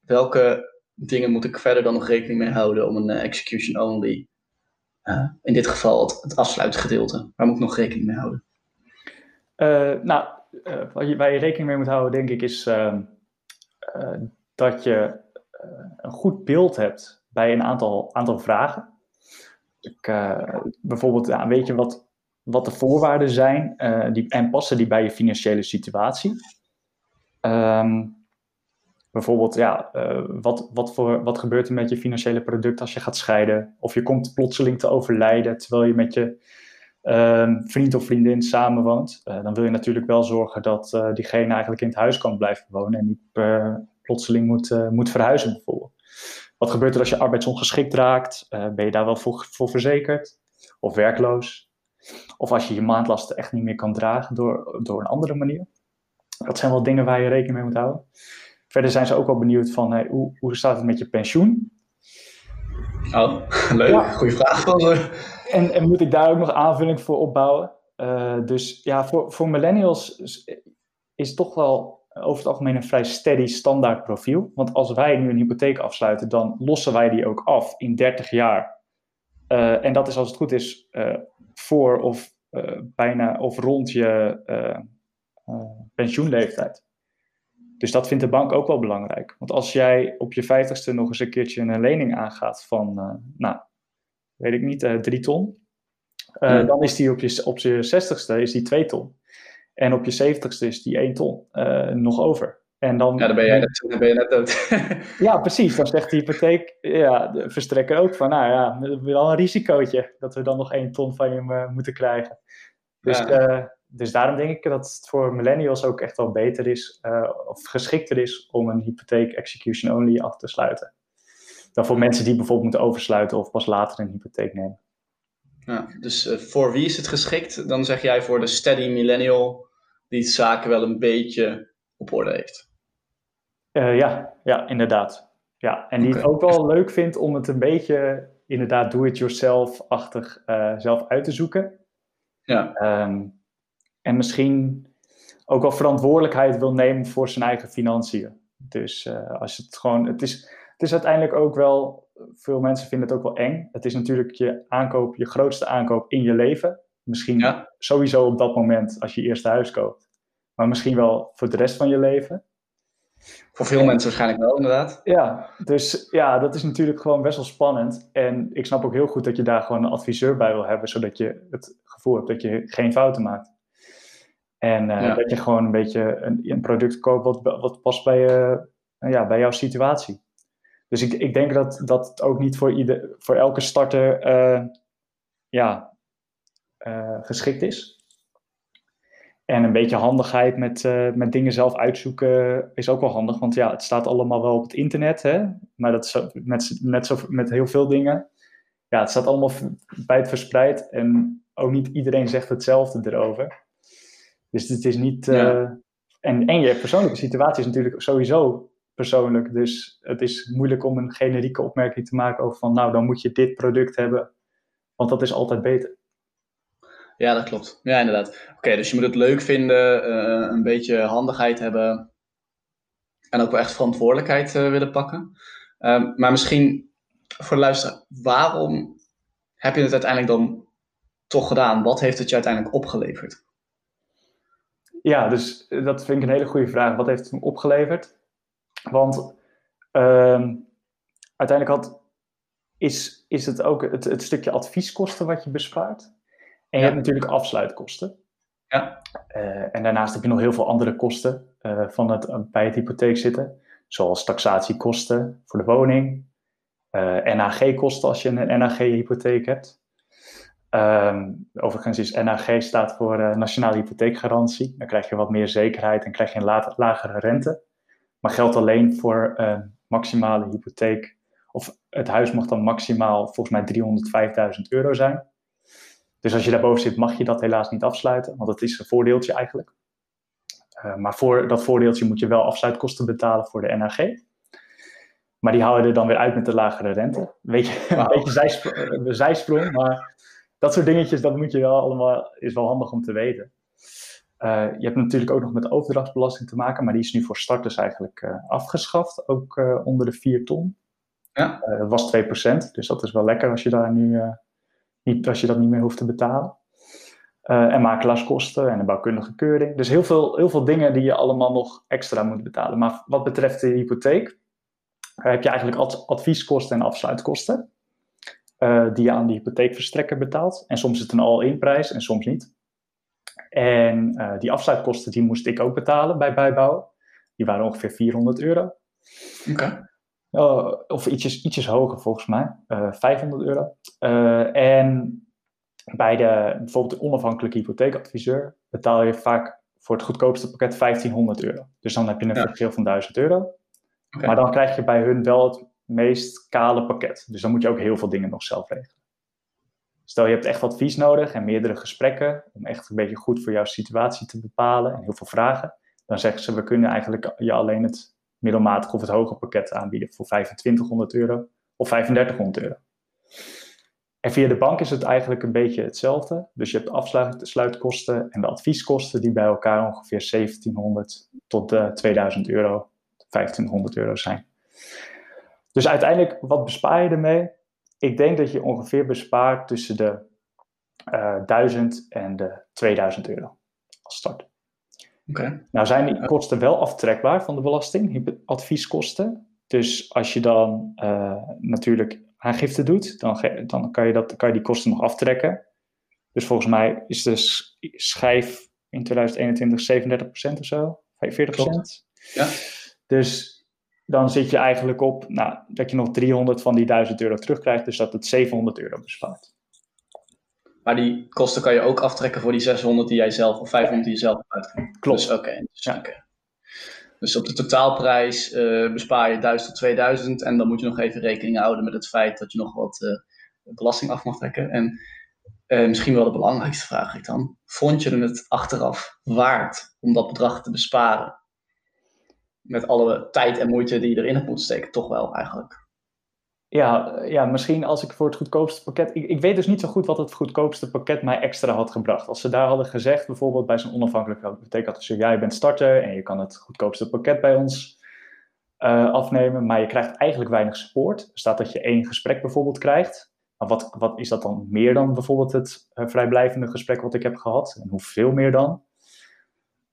Welke dingen moet ik verder dan nog rekening mee houden om een uh, execution only, uh, in dit geval het, afsluitgedeelte, waar moet ik nog rekening mee houden? Uh, nou, wat je, waar je rekening mee moet houden, denk ik, is ehm, dat je een goed beeld hebt bij een aantal, aantal vragen. Ik, bijvoorbeeld, weet je wat, wat de voorwaarden zijn uh, die, en passen die bij je financiële situatie. Um, bijvoorbeeld, ja, uh, wat, wat, voor, wat gebeurt er met je financiële product als je gaat scheiden? Of je komt plotseling te overlijden terwijl je met je um, vriend of vriendin samenwoont. Uh, dan wil je natuurlijk wel zorgen dat diegene eigenlijk in het huis kan blijven wonen en niet plotseling moet, moet verhuizen. Wat gebeurt er als je arbeidsongeschikt raakt? ben je daar wel voor, voor verzekerd? Of werkloos? Of als je je maandlasten echt niet meer kan dragen door, door een andere manier. Dat zijn wel dingen waar je rekening mee moet houden. Verder zijn ze ook wel benieuwd van hey, hoe, hoe staat het met je pensioen? Oh, leuk. Ja. Goeie vraag. En, en moet ik daar ook nog aanvulling voor opbouwen? Uh, dus ja, voor, voor millennials is toch wel over het algemeen een vrij steady standaard profiel. Want als wij nu een hypotheek afsluiten, dan lossen wij die ook af in 30 jaar en dat is als het goed is voor of bijna of rond je pensioenleeftijd. Dus dat vindt de bank ook wel belangrijk. Want als jij op je vijftigste nog eens een keertje een lening aangaat van, nou, weet ik niet, drie ton. Dan is die op je, op je zestigste is die twee ton. En op je zeventigste is die één ton nog over. En dan, ja, dan ben, jij net, dan ben je net dood. ja, precies. Dan zegt de hypotheek, ja, de verstrekker ook van, nou ja, we hebben wel een risicootje dat we dan nog één ton van je uh, moeten krijgen. Dus, uh, dus daarom denk ik dat het voor millennials ook echt wel beter is, uh, of geschikter is om een hypotheek execution only af te sluiten. Dan voor mensen die bijvoorbeeld moeten oversluiten of pas later een hypotheek nemen. Ja, dus voor wie is het geschikt? Dan zeg jij voor de steady millennial die zaken wel een beetje op orde heeft. Uh, ja, ja, inderdaad. Ja, en die het ook wel leuk vindt om het een beetje inderdaad do-it-yourself-achtig uh, zelf uit te zoeken. Ja. Um, en misschien ook wel verantwoordelijkheid wil nemen voor zijn eigen financiën. Dus uh, als het gewoon, het is, het is uiteindelijk ook wel, veel mensen vinden het ook wel eng. Het is natuurlijk je aankoop, je grootste aankoop in je leven. Misschien ja. sowieso op dat moment als je eerste huis koopt. Maar misschien wel voor de rest van je leven. Voor veel mensen waarschijnlijk wel, inderdaad. Ja, dus ja, dat is natuurlijk gewoon best wel spannend. En ik snap ook heel goed dat je daar gewoon een adviseur bij wil hebben, zodat je het gevoel hebt dat je geen fouten maakt. En uh, dat je gewoon een beetje een, een product koopt wat, wat past bij, uh, ja, bij jouw situatie. Dus ik, ik denk dat, dat het ook niet voor, ieder, voor elke starter uh, ja, geschikt is. En een beetje handigheid met, uh, met dingen zelf uitzoeken is ook wel handig. Want ja, het staat allemaal wel op het internet. Hè? Maar dat is met, net zo met heel veel dingen. Ja, het staat allemaal bij het verspreid. En ook niet iedereen zegt hetzelfde erover. Dus het is niet... Uh, en, en je persoonlijke situatie is natuurlijk sowieso persoonlijk. Dus het is moeilijk om een generieke opmerking te maken over van... Nou, dan moet je dit product hebben. Want dat is altijd beter. Ja, dat klopt. Ja, inderdaad. Oké, dus je moet het leuk vinden, uh, een beetje handigheid hebben en ook wel echt verantwoordelijkheid uh, willen pakken. Um, maar misschien voor de luisteraar, waarom heb je het uiteindelijk dan toch gedaan? Wat heeft het je uiteindelijk opgeleverd? Ja, dus dat vind ik een hele goede vraag. Wat heeft het me opgeleverd? Want uh, uiteindelijk had, is, is het ook het, het stukje advieskosten wat je bespaart. En je hebt natuurlijk afsluitkosten. Ja. Uh, en daarnaast heb je nog heel veel andere kosten uh, van het bij het hypotheek zitten. Zoals taxatiekosten voor de woning. Eh, NHG-kosten als je een NHG-hypotheek hebt. Um, overigens is NHG staat voor Nationale Hypotheekgarantie. Dan krijg je wat meer zekerheid en krijg je een lagere rente. Maar geldt alleen voor een maximale hypotheek. Of het huis mag dan maximaal volgens mij 305.000 euro zijn. Dus als je daarboven zit, mag je dat helaas niet afsluiten, want dat is een voordeeltje eigenlijk. Uh, maar voor dat voordeeltje moet je wel afsluitkosten betalen voor de NAG. Maar die houden er dan weer uit met de lagere rente. Weet je, wow. een beetje eh, zijsprong, maar dat soort dingetjes, dat moet je wel allemaal, is wel handig om te weten. Uh, je hebt natuurlijk ook nog met overdrachtsbelasting te maken, maar die is nu voor starters eigenlijk uh, afgeschaft, ook onder de 4 ton. Ja. dat was 2%, dus dat is wel lekker als je daar nu als je dat niet meer hoeft te betalen. Uh, en makelaarskosten en een bouwkundige keuring. Dus heel veel, heel veel dingen die je allemaal nog extra moet betalen. Maar wat betreft de hypotheek, uh, heb je eigenlijk ad advieskosten en afsluitkosten. Uh, die je aan de hypotheekverstrekker betaalt. En soms is het een all-in prijs en soms niet. En die afsluitkosten die moest ik ook betalen bij bijbouw. Die waren ongeveer 400 euro. Uh, of ietsjes, ietsjes hoger volgens mij, uh, eh, 500 euro. Uh, en bij de, bijvoorbeeld de onafhankelijke hypotheekadviseur betaal je vaak voor het goedkoopste pakket 1500 euro. Dus dan heb je een ja. verschil van 1000 euro. Okay. Maar dan krijg je bij hun wel het meest kale pakket. Dus dan moet je ook heel veel dingen nog zelf regelen. Stel je hebt echt advies nodig en meerdere gesprekken om echt een beetje goed voor jouw situatie te bepalen en heel veel vragen. Dan zeggen ze, we kunnen eigenlijk je alleen het middelmatig of het hoger pakket aanbieden voor 2500 euro of 3500 euro. En via de bank is het eigenlijk een beetje hetzelfde. Dus je hebt de afsluitkosten en de advieskosten die bij elkaar ongeveer 1700 tot uh, 2000 euro, 1500 euro zijn. Dus uiteindelijk, wat bespaar je ermee? ik denk dat je ongeveer bespaart tussen de uh, 1000 en de 2000 euro als start. Nou zijn die kosten wel aftrekbaar van de belasting, advieskosten. Dus als je dan uh, natuurlijk aangifte doet, dan, dan kan, je dat, kan je die kosten nog aftrekken. Dus volgens mij is de schijf in 2021 37% of zo, 45%. Ja. Dus dan zit je eigenlijk op nou, dat je nog 300 van die 1000 euro terugkrijgt, dus dat het 700 euro bespaart. Maar die kosten kan je ook aftrekken voor die 600 die jij zelf of 500 die je zelf uitgeeft. Klopt. Dus, oké. dus, ja. dus op de totaalprijs uh, bespaar je 1000 tot 2000 en dan moet je nog even rekening houden met het feit dat je nog wat uh, belasting af mag trekken. En uh, misschien wel de belangrijkste vraag ik dan. Vond je het achteraf waard om dat bedrag te besparen? Met alle tijd en moeite die je erin hebt moeten steken, toch wel eigenlijk. Ja, ja, misschien als ik voor het goedkoopste pakket. Ik, ik weet dus niet zo goed wat het goedkoopste pakket mij extra had gebracht. Als ze daar hadden gezegd, bijvoorbeeld bij zo'n onafhankelijke hypotheekadviseur: jij bent starter en je kan het goedkoopste pakket bij ons uh, afnemen, maar je krijgt eigenlijk weinig support. Er staat dat je één gesprek bijvoorbeeld krijgt. Maar wat, wat is dat dan meer dan bijvoorbeeld het uh, vrijblijvende gesprek wat ik heb gehad? En hoeveel meer dan?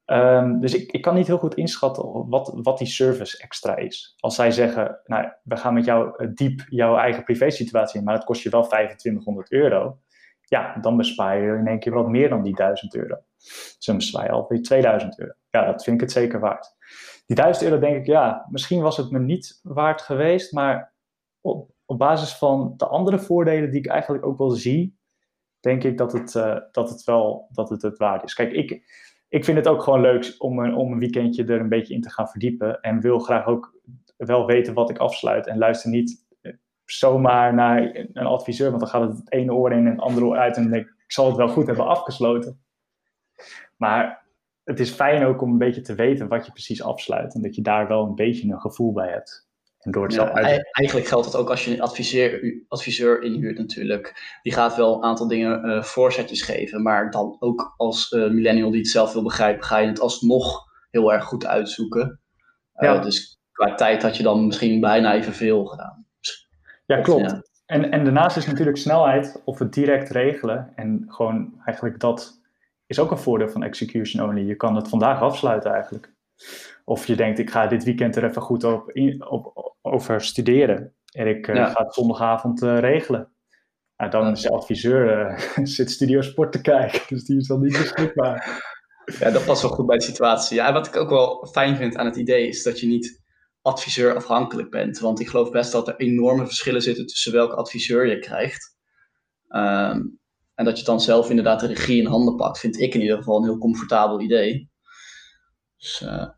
Um, dus ik, ik kan niet heel goed inschatten wat, wat die service extra is. Als zij zeggen, nou, we gaan met jou uh, diep jouw eigen privésituatie in, maar het kost je wel 2500 euro. Ja, dan bespaar je in één keer wat meer dan die 1000 euro. Dan bespaar je alweer 2000 euro. Ja, dat vind ik het zeker waard. Die 1000 euro denk ik, ja, misschien was het me niet waard geweest, maar op, op basis van de andere voordelen die ik eigenlijk ook wel zie, denk ik dat het, uh, dat het wel dat het, het waard is. Kijk, ik, ik vind het ook gewoon leuk om een, om een weekendje er een beetje in te gaan verdiepen. En wil graag ook wel weten wat ik afsluit. En luister niet eh, zomaar naar een adviseur, want dan gaat het het ene oor in en het andere oor uit. En ik, ik zal het wel goed hebben afgesloten. Maar het is fijn ook om een beetje te weten wat je precies afsluit. En dat je daar wel een beetje een gevoel bij hebt. En door het ja, eigenlijk geldt dat ook als je een adviseur, adviseur inhuurt natuurlijk. Die gaat wel een aantal dingen uh, voorzetjes geven. Maar dan ook als uh, millennial die het zelf wil begrijpen, ga je het alsnog heel erg goed uitzoeken. Uh, ja. Dus qua tijd had je dan misschien bijna evenveel gedaan. Ja, klopt. Ja. En, en daarnaast is natuurlijk snelheid of het direct regelen. En gewoon eigenlijk dat is ook een voordeel van execution only. Je kan het vandaag afsluiten eigenlijk. Of je denkt, ik ga dit weekend er even goed op, op, over studeren. En ik uh, ga het zondagavond uh, regelen. Nou, dan is de adviseur uh, zit Studio Sport te kijken, dus die is dan niet beschikbaar. Ja, dat past wel goed bij de situatie. Ja, wat ik ook wel fijn vind aan het idee is dat je niet adviseur afhankelijk bent. Want ik geloof best dat er enorme verschillen zitten tussen welke adviseur je krijgt. Um, en dat je dan zelf inderdaad de regie in handen pakt, vind ik in ieder geval een heel comfortabel idee. Dus uh,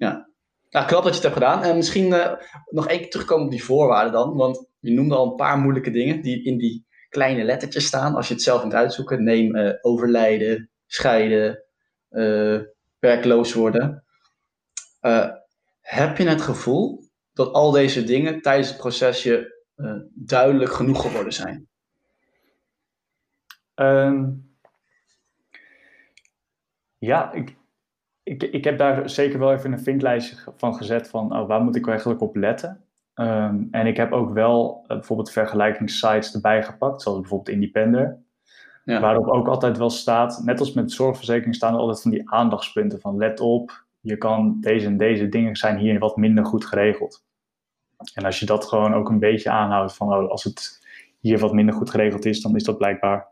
ja, nou, knap dat je het hebt gedaan. En misschien uh, nog één keer terugkomen op die voorwaarden dan. Want je noemde al een paar moeilijke dingen die in die kleine lettertjes staan. Als je het zelf moet uitzoeken. Neem uh, overlijden, scheiden, werkloos worden. heb je het gevoel dat al deze dingen tijdens het proces je duidelijk genoeg geworden zijn? Um, ja, ik, ik, ik heb daar zeker wel even een vinklijstje van gezet van oh, waar moet ik eigenlijk op letten. Um, en ik heb ook wel uh, bijvoorbeeld vergelijkingssites erbij gepakt, zoals bijvoorbeeld Independer. Ja. Waarop ook altijd wel staat, net als met zorgverzekering staan er altijd van die aandachtspunten van let op, je kan deze en deze dingen zijn hier wat minder goed geregeld. En als je dat gewoon ook een beetje aanhoudt van oh, als het hier wat minder goed geregeld is, dan is dat blijkbaar.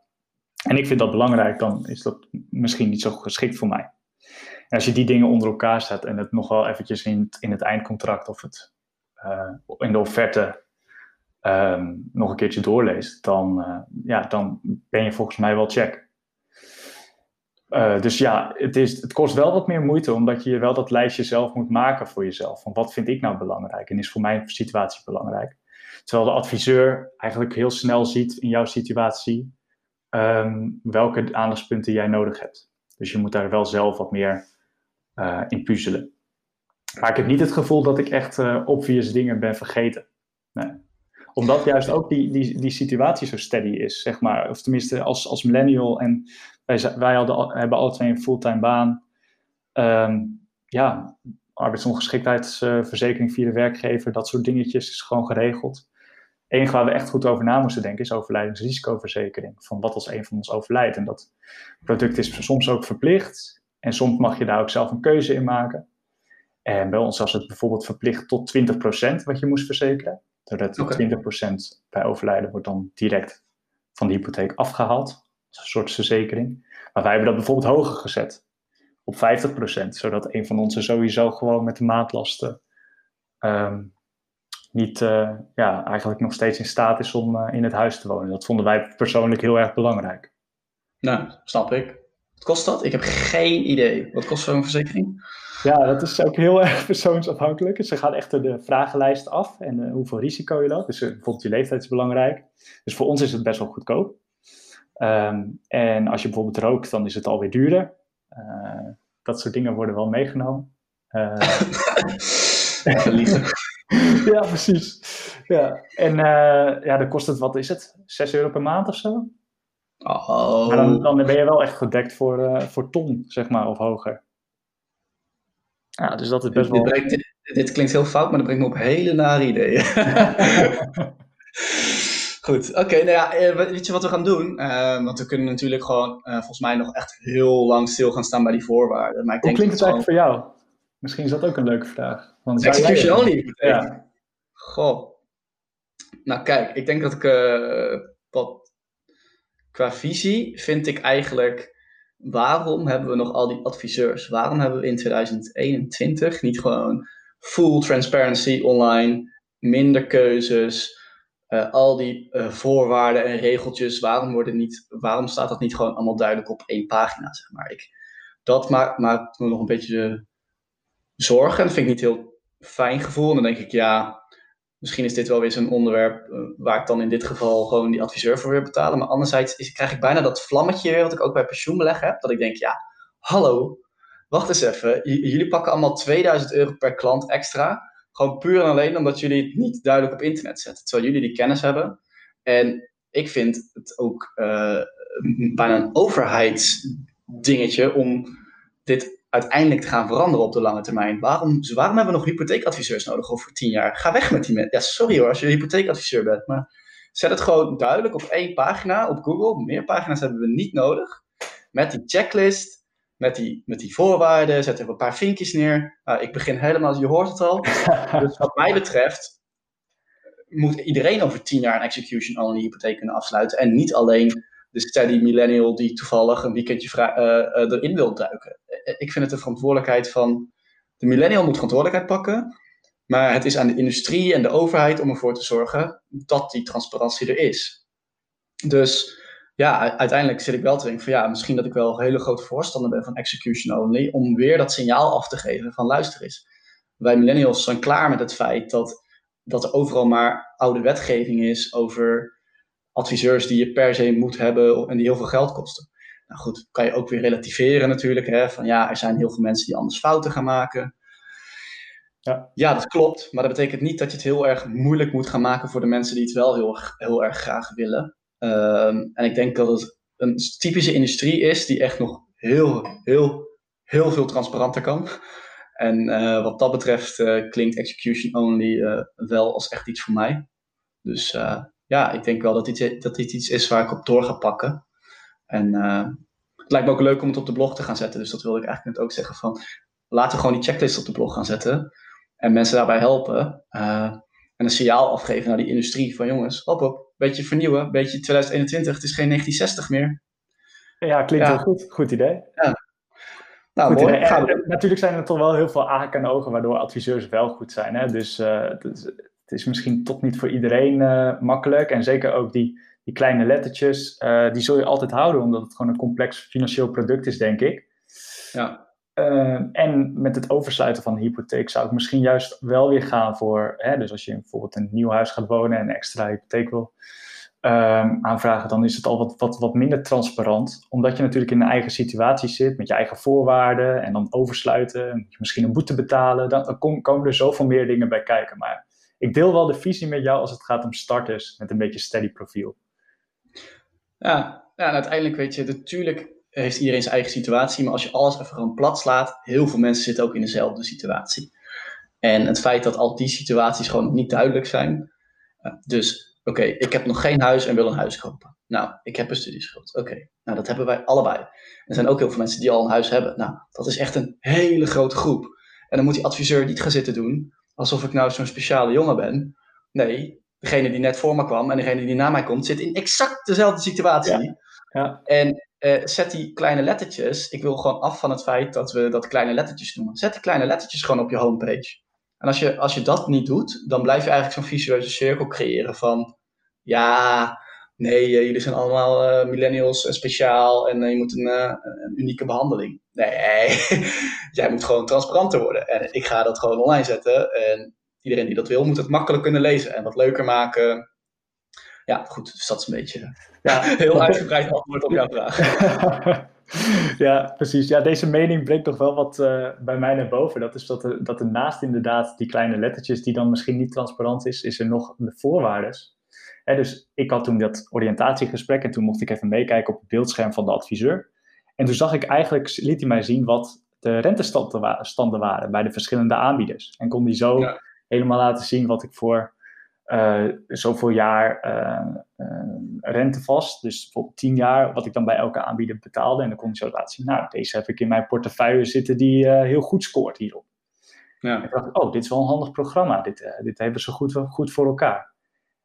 En ik vind dat belangrijk, dan is dat misschien niet zo geschikt voor mij. Als je die dingen onder elkaar zet en het nog wel eventjes in het, in het eindcontract of het, uh, in de offerte um, nog een keertje doorleest, dan, uh, ja, dan ben je volgens mij wel check. Uh, dus ja, het, is, het kost wel wat meer moeite, omdat je wel dat lijstje zelf moet maken voor jezelf. Van wat vind ik nou belangrijk en is voor mijn situatie belangrijk. Terwijl de adviseur eigenlijk heel snel ziet in jouw situatie um, welke aandachtspunten jij nodig hebt. Dus je moet daar wel zelf wat meer uh, in puzzelen. Maar ik heb niet het gevoel dat ik echt uh, obvious dingen ben vergeten. Nee. Omdat juist ook die, die, die situatie zo steady is, zeg maar. Of tenminste als, als millennial. En wij, wij hadden, hebben alle twee een fulltime baan. Um, ja, arbeidsongeschiktheidsverzekering via de werkgever, dat soort dingetjes is gewoon geregeld. enige waar we echt goed over na moesten denken is overlijdensrisicoverzekering. Van wat als een van ons overlijdt. En dat product is soms ook verplicht. En soms mag je daar ook zelf een keuze in maken. En bij ons was het bijvoorbeeld verplicht tot 20% wat je moest verzekeren. Doordat okay. 20% bij overlijden wordt dan direct van de hypotheek afgehaald. Als een soort verzekering. Maar wij hebben dat bijvoorbeeld hoger gezet. Op 50%. Zodat een van onze sowieso gewoon met de maatlasten ehm, niet, uh, ja, eigenlijk nog steeds in staat is om uh, in het huis te wonen. Dat vonden wij persoonlijk heel erg belangrijk. Nou, snap ik. Wat kost dat? Ik heb geen idee. Wat kost zo'n verzekering? Ja, dat is ook heel erg persoonsafhankelijk. Ze gaan echt de vragenlijst af en uh, hoeveel risico je loopt. Dus bijvoorbeeld je leeftijd is belangrijk. Dus voor ons is het best wel goedkoop. Um, en als je bijvoorbeeld rookt, dan is het alweer duurder. dat soort dingen worden wel meegenomen. ja, precies. Ja. En ja, dan kost het, wat is het? 6 euro per maand of zo? Oh. Maar dan, dan ben je wel echt gedekt voor, uh, voor ton, zeg maar, of hoger. Ja, dus dat is best dit, wel... Dit, dit, klinkt heel fout, maar dat brengt me op hele nare ideeën. Goed, oké, okay, nou ja, eh, weet je wat we gaan doen? Uh, want we kunnen natuurlijk gewoon, uh, volgens mij, nog echt heel lang stil gaan staan bij die voorwaarden. Maar ik Hoe denk klinkt het eigenlijk voor jou? Misschien is dat ook een leuke vraag. Want Execution only. Ja. Goh. Nou kijk, ik denk dat ik uh, wat qua visie vind ik eigenlijk waarom hebben we nog al die adviseurs? Waarom hebben we in 2021 niet gewoon full transparency online, minder keuzes, uh, al die uh, voorwaarden en regeltjes? Waarom, worden niet, waarom staat dat niet gewoon allemaal duidelijk op één pagina? Zeg maar? ik, dat maakt, me nog een beetje zorgen. Dat vind ik niet heel fijn gevoel. En dan denk ik, ja, misschien is dit wel weer zo'n onderwerp uh, waar ik dan in dit geval gewoon die adviseur voor wil betalen. Maar anderzijds is, krijg ik bijna dat vlammetje weer wat ik ook bij pensioenbeleg heb. Dat ik denk, ja, hallo, wacht eens even. Jullie pakken allemaal 2000 euro per klant extra. Gewoon puur en alleen omdat jullie het niet duidelijk op internet zetten. Terwijl jullie die kennis hebben. En ik vind het ook uh, bijna een overheidsdingetje om dit uiteindelijk te gaan veranderen op de lange termijn. Waarom, waarom hebben we nog hypotheekadviseurs nodig over tien jaar? Ga weg met die mensen. Ja, sorry hoor, als je hypotheekadviseur bent. Maar zet het gewoon duidelijk op één pagina op Google. Meer pagina's hebben we niet nodig. Met die checklist, met die, met die voorwaarden. Zet er een paar vinkjes neer. Nou, ik begin helemaal, je hoort het al. dus wat mij betreft moet iedereen over tien jaar een execution-only hypotheek kunnen afsluiten. En niet alleen de steady millennial die toevallig een weekendje uh, uh, erin wil duiken. Ik vind het de verantwoordelijkheid van. De millennial moet verantwoordelijkheid pakken. Maar het is aan de industrie en de overheid om ervoor te zorgen dat die transparantie er is. Dus ja, uiteindelijk zit ik wel te denken van ja, misschien dat ik wel een hele grote voorstander ben van execution only. Om weer dat signaal af te geven van luister eens. Wij millennials zijn klaar met het feit dat, dat er overal maar oude wetgeving is over adviseurs die je per se moet hebben en die heel veel geld kosten. Nou goed, kan je ook weer relativeren natuurlijk. Hè, van ja, er zijn heel veel mensen die anders fouten gaan maken. Ja. ja, dat klopt. Maar dat betekent niet dat je het heel erg moeilijk moet gaan maken voor de mensen die het wel heel, heel erg graag willen. Um, en ik denk dat het een typische industrie is die echt nog heel, heel, heel veel transparanter kan. En uh, wat dat betreft uh, klinkt execution only uh, wel als echt iets voor mij. Dus ja, ik denk wel dat dit, dat dit iets is waar ik op door ga pakken. En uh, het lijkt me ook leuk om het op de blog te gaan zetten. Dus dat wilde ik eigenlijk net ook zeggen van... Laten we gewoon die checklist op de blog gaan zetten. En mensen daarbij helpen. Uh, en een signaal afgeven naar die industrie van jongens, hop op, beetje vernieuwen, beetje 2021, het is geen 1960 meer. Ja, klinkt ja. heel goed. Goed idee. Ja. Nou, goed mooi. Idee. En, natuurlijk zijn er toch wel heel veel haken en ogen waardoor adviseurs wel goed zijn. Hè? Dus uh, het is misschien toch niet voor iedereen uh, makkelijk. En zeker ook die, die kleine lettertjes, uh, die zul je altijd houden, omdat het gewoon een complex financieel product is, denk ik. Ja. Uh, en met het oversluiten van de hypotheek zou ik misschien juist wel weer gaan voor, hè, dus als je bijvoorbeeld een nieuw huis gaat wonen en een extra hypotheek wil aanvragen, dan is het al wat, wat, wat minder transparant. Omdat je natuurlijk in een eigen situatie zit, met je eigen voorwaarden en dan oversluiten, misschien een boete betalen. Dan, dan komen er zoveel meer dingen bij kijken. Maar ik deel wel de visie met jou als het gaat om starters met een beetje steady profiel. Ja, ja uiteindelijk weet je, natuurlijk heeft iedereen zijn eigen situatie, maar als je alles even gewoon plat slaat, heel veel mensen zitten ook in dezelfde situatie. En het feit dat al die situaties gewoon niet duidelijk zijn, dus Oké, ik heb nog geen huis en wil een huis kopen. Nou, ik heb een studieschuld. Oké, nou dat hebben wij allebei. Er zijn ook heel veel mensen die al een huis hebben. Nou, dat is echt een hele grote groep. En dan moet die adviseur niet gaan zitten doen alsof ik nou zo'n speciale jongen ben. Nee, degene die net voor me kwam en degene die na mij komt, zit in exact dezelfde situatie. Ja. Ja. En eh, zet die kleine lettertjes, ik wil gewoon af van het feit dat we dat kleine lettertjes noemen. Zet die kleine lettertjes gewoon op je homepage. En als je, als je dat niet doet, dan blijf je eigenlijk zo'n visueuze cirkel creëren van, ja, nee, eh, jullie zijn allemaal eh, millennials en speciaal en je moet een, een, unieke behandeling. Nee, jij moet gewoon transparanter worden. En ik ga dat gewoon online zetten en iedereen die dat wil, moet het makkelijk kunnen lezen en wat leuker maken. Ja, goed, dus dat is een beetje ja. heel uitgebreid antwoord op jouw vraag. ja, precies. Ja, deze mening brengt toch wel wat uh, bij mij naar boven. Dat is dat er, dat er naast inderdaad die kleine lettertjes, die dan misschien niet transparant is, is er nog de voorwaarden. dus ik had toen dat oriëntatiegesprek en toen mocht ik even meekijken op het beeldscherm van de adviseur. En toen zag ik eigenlijk, liet hij mij zien wat de rentestanden waren bij de verschillende aanbieders. En kon die zo helemaal laten zien wat ik voor uh, zoveel jaar uh, uh, rente vast. Dus bijvoorbeeld 10 jaar, wat ik dan bij elke aanbieder betaalde. En dan kon ik zo laten zien, nou, deze heb ik in mijn portefeuille zitten die heel goed scoort hierop. Ja. En ik dacht, oh, dit is wel een handig programma. Dit, dit hebben ze goed, goed voor elkaar.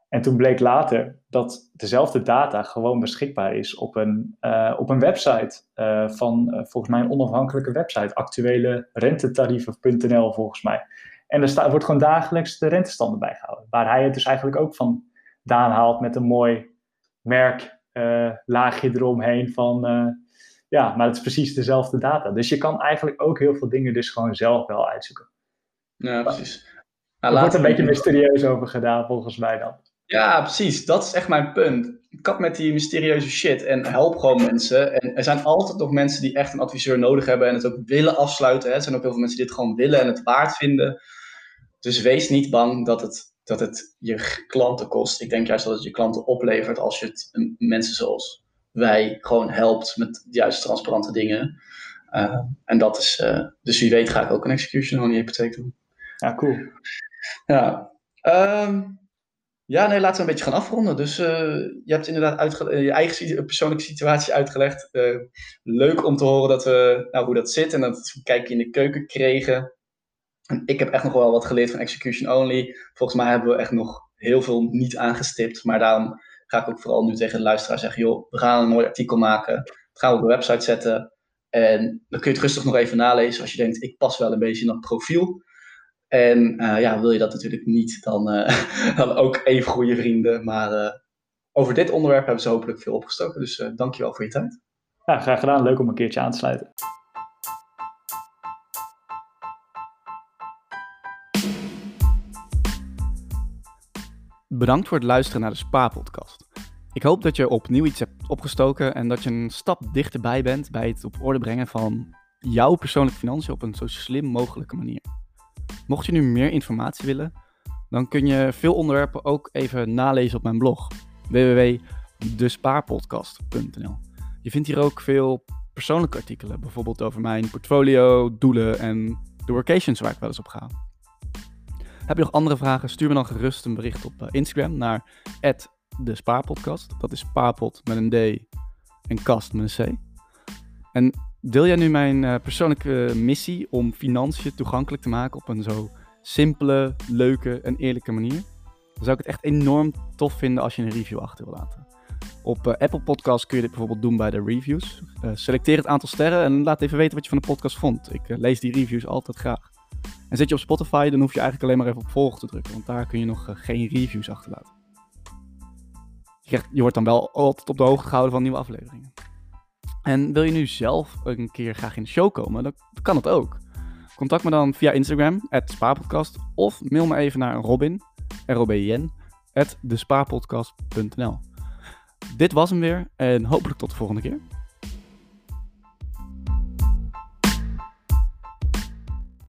En toen bleek later dat dezelfde data gewoon beschikbaar is op een, op een website van volgens mij een onafhankelijke website, actuele rentetarieven.nl volgens mij. En er staat, wordt gewoon dagelijks de rentestanden bijgehouden. Waar hij het dus eigenlijk ook van daan haalt met een mooi merk uh, laagje eromheen van... Uh, ja, maar het is precies dezelfde data. Dus je kan eigenlijk ook heel veel dingen dus gewoon zelf wel uitzoeken. Ja, precies. Nou, er wordt een beetje mysterieus over gedaan volgens mij dan. Ja, precies. Dat is echt mijn punt. Kap met die mysterieuze shit en help gewoon mensen. En er zijn altijd nog mensen die echt een adviseur nodig hebben en het ook willen afsluiten. Hè. Er zijn ook heel veel mensen die het gewoon willen en het waard vinden. Dus wees niet bang dat het, dat het je klanten kost. Ik denk juist dat het je klanten oplevert als je het mensen zoals wij gewoon helpt met de juiste transparante dingen. Uh, en dat is, uh, dus wie weet ga ik ook een execution on die hypotheek doen. Ja, cool. Ja, um, ja, nee, laten we een beetje gaan afronden. Dus uh, je hebt inderdaad je eigen persoonlijke situatie uitgelegd. leuk om te horen dat we, nou, hoe dat zit en dat we een kijkje in de keuken kregen. Ik heb echt nog wel wat geleerd van execution only. Volgens mij hebben we echt nog heel veel niet aangestipt. Maar daarom ga ik ook vooral nu tegen de luisteraar zeggen: joh, we gaan een mooi artikel maken. Dat gaan we op de website zetten. En dan kun je het rustig nog even nalezen als je denkt: ik pas wel een beetje in dat profiel. En uh, ja, wil je dat natuurlijk niet, dan, uh, dan ook even goede vrienden. Maar uh, over dit onderwerp hebben ze hopelijk veel opgestoken. Dus dankjewel voor je tijd. Ja, graag gedaan. Leuk om een keertje aan te sluiten. Bedankt voor het luisteren naar de Spa-podcast. Ik hoop dat je opnieuw iets hebt opgestoken en dat je een stap dichterbij bent bij het op orde brengen van jouw persoonlijke financiën op een zo slim mogelijke manier. Mocht je nu meer informatie willen, dan kun je veel onderwerpen ook even nalezen op mijn blog www.despaarpodcast.nl. Je vindt hier ook veel persoonlijke artikelen, bijvoorbeeld over mijn portfolio, doelen en de workations waar ik wel eens op ga. Heb je nog andere vragen? Stuur me dan gerust een bericht op eh, Instagram naar de Spaarpodcast. Dat is spaarpot met een D en kast met een C. En deel jij nu mijn uh, persoonlijke missie om financiën toegankelijk te maken op een zo simpele, leuke en eerlijke manier? Dan zou ik het echt enorm tof vinden als je een review achter wil laten. Op uh, Apple Podcasts kun je dit bijvoorbeeld doen bij de reviews. Selecteer het aantal sterren en laat even weten wat je van de podcast vond. Ik lees die reviews altijd graag. En zit je op Spotify, dan hoef je eigenlijk alleen maar even op volgen te drukken, want daar kun je nog geen reviews achterlaten. Je, je wordt dan wel altijd op de hoogte gehouden van nieuwe afleveringen. En wil je nu zelf een keer graag in de show komen, dan kan het ook. Contact me dan via Instagram, spaarpodcast, of mail me even naar Robin, at. Dit was hem weer en hopelijk tot de volgende keer.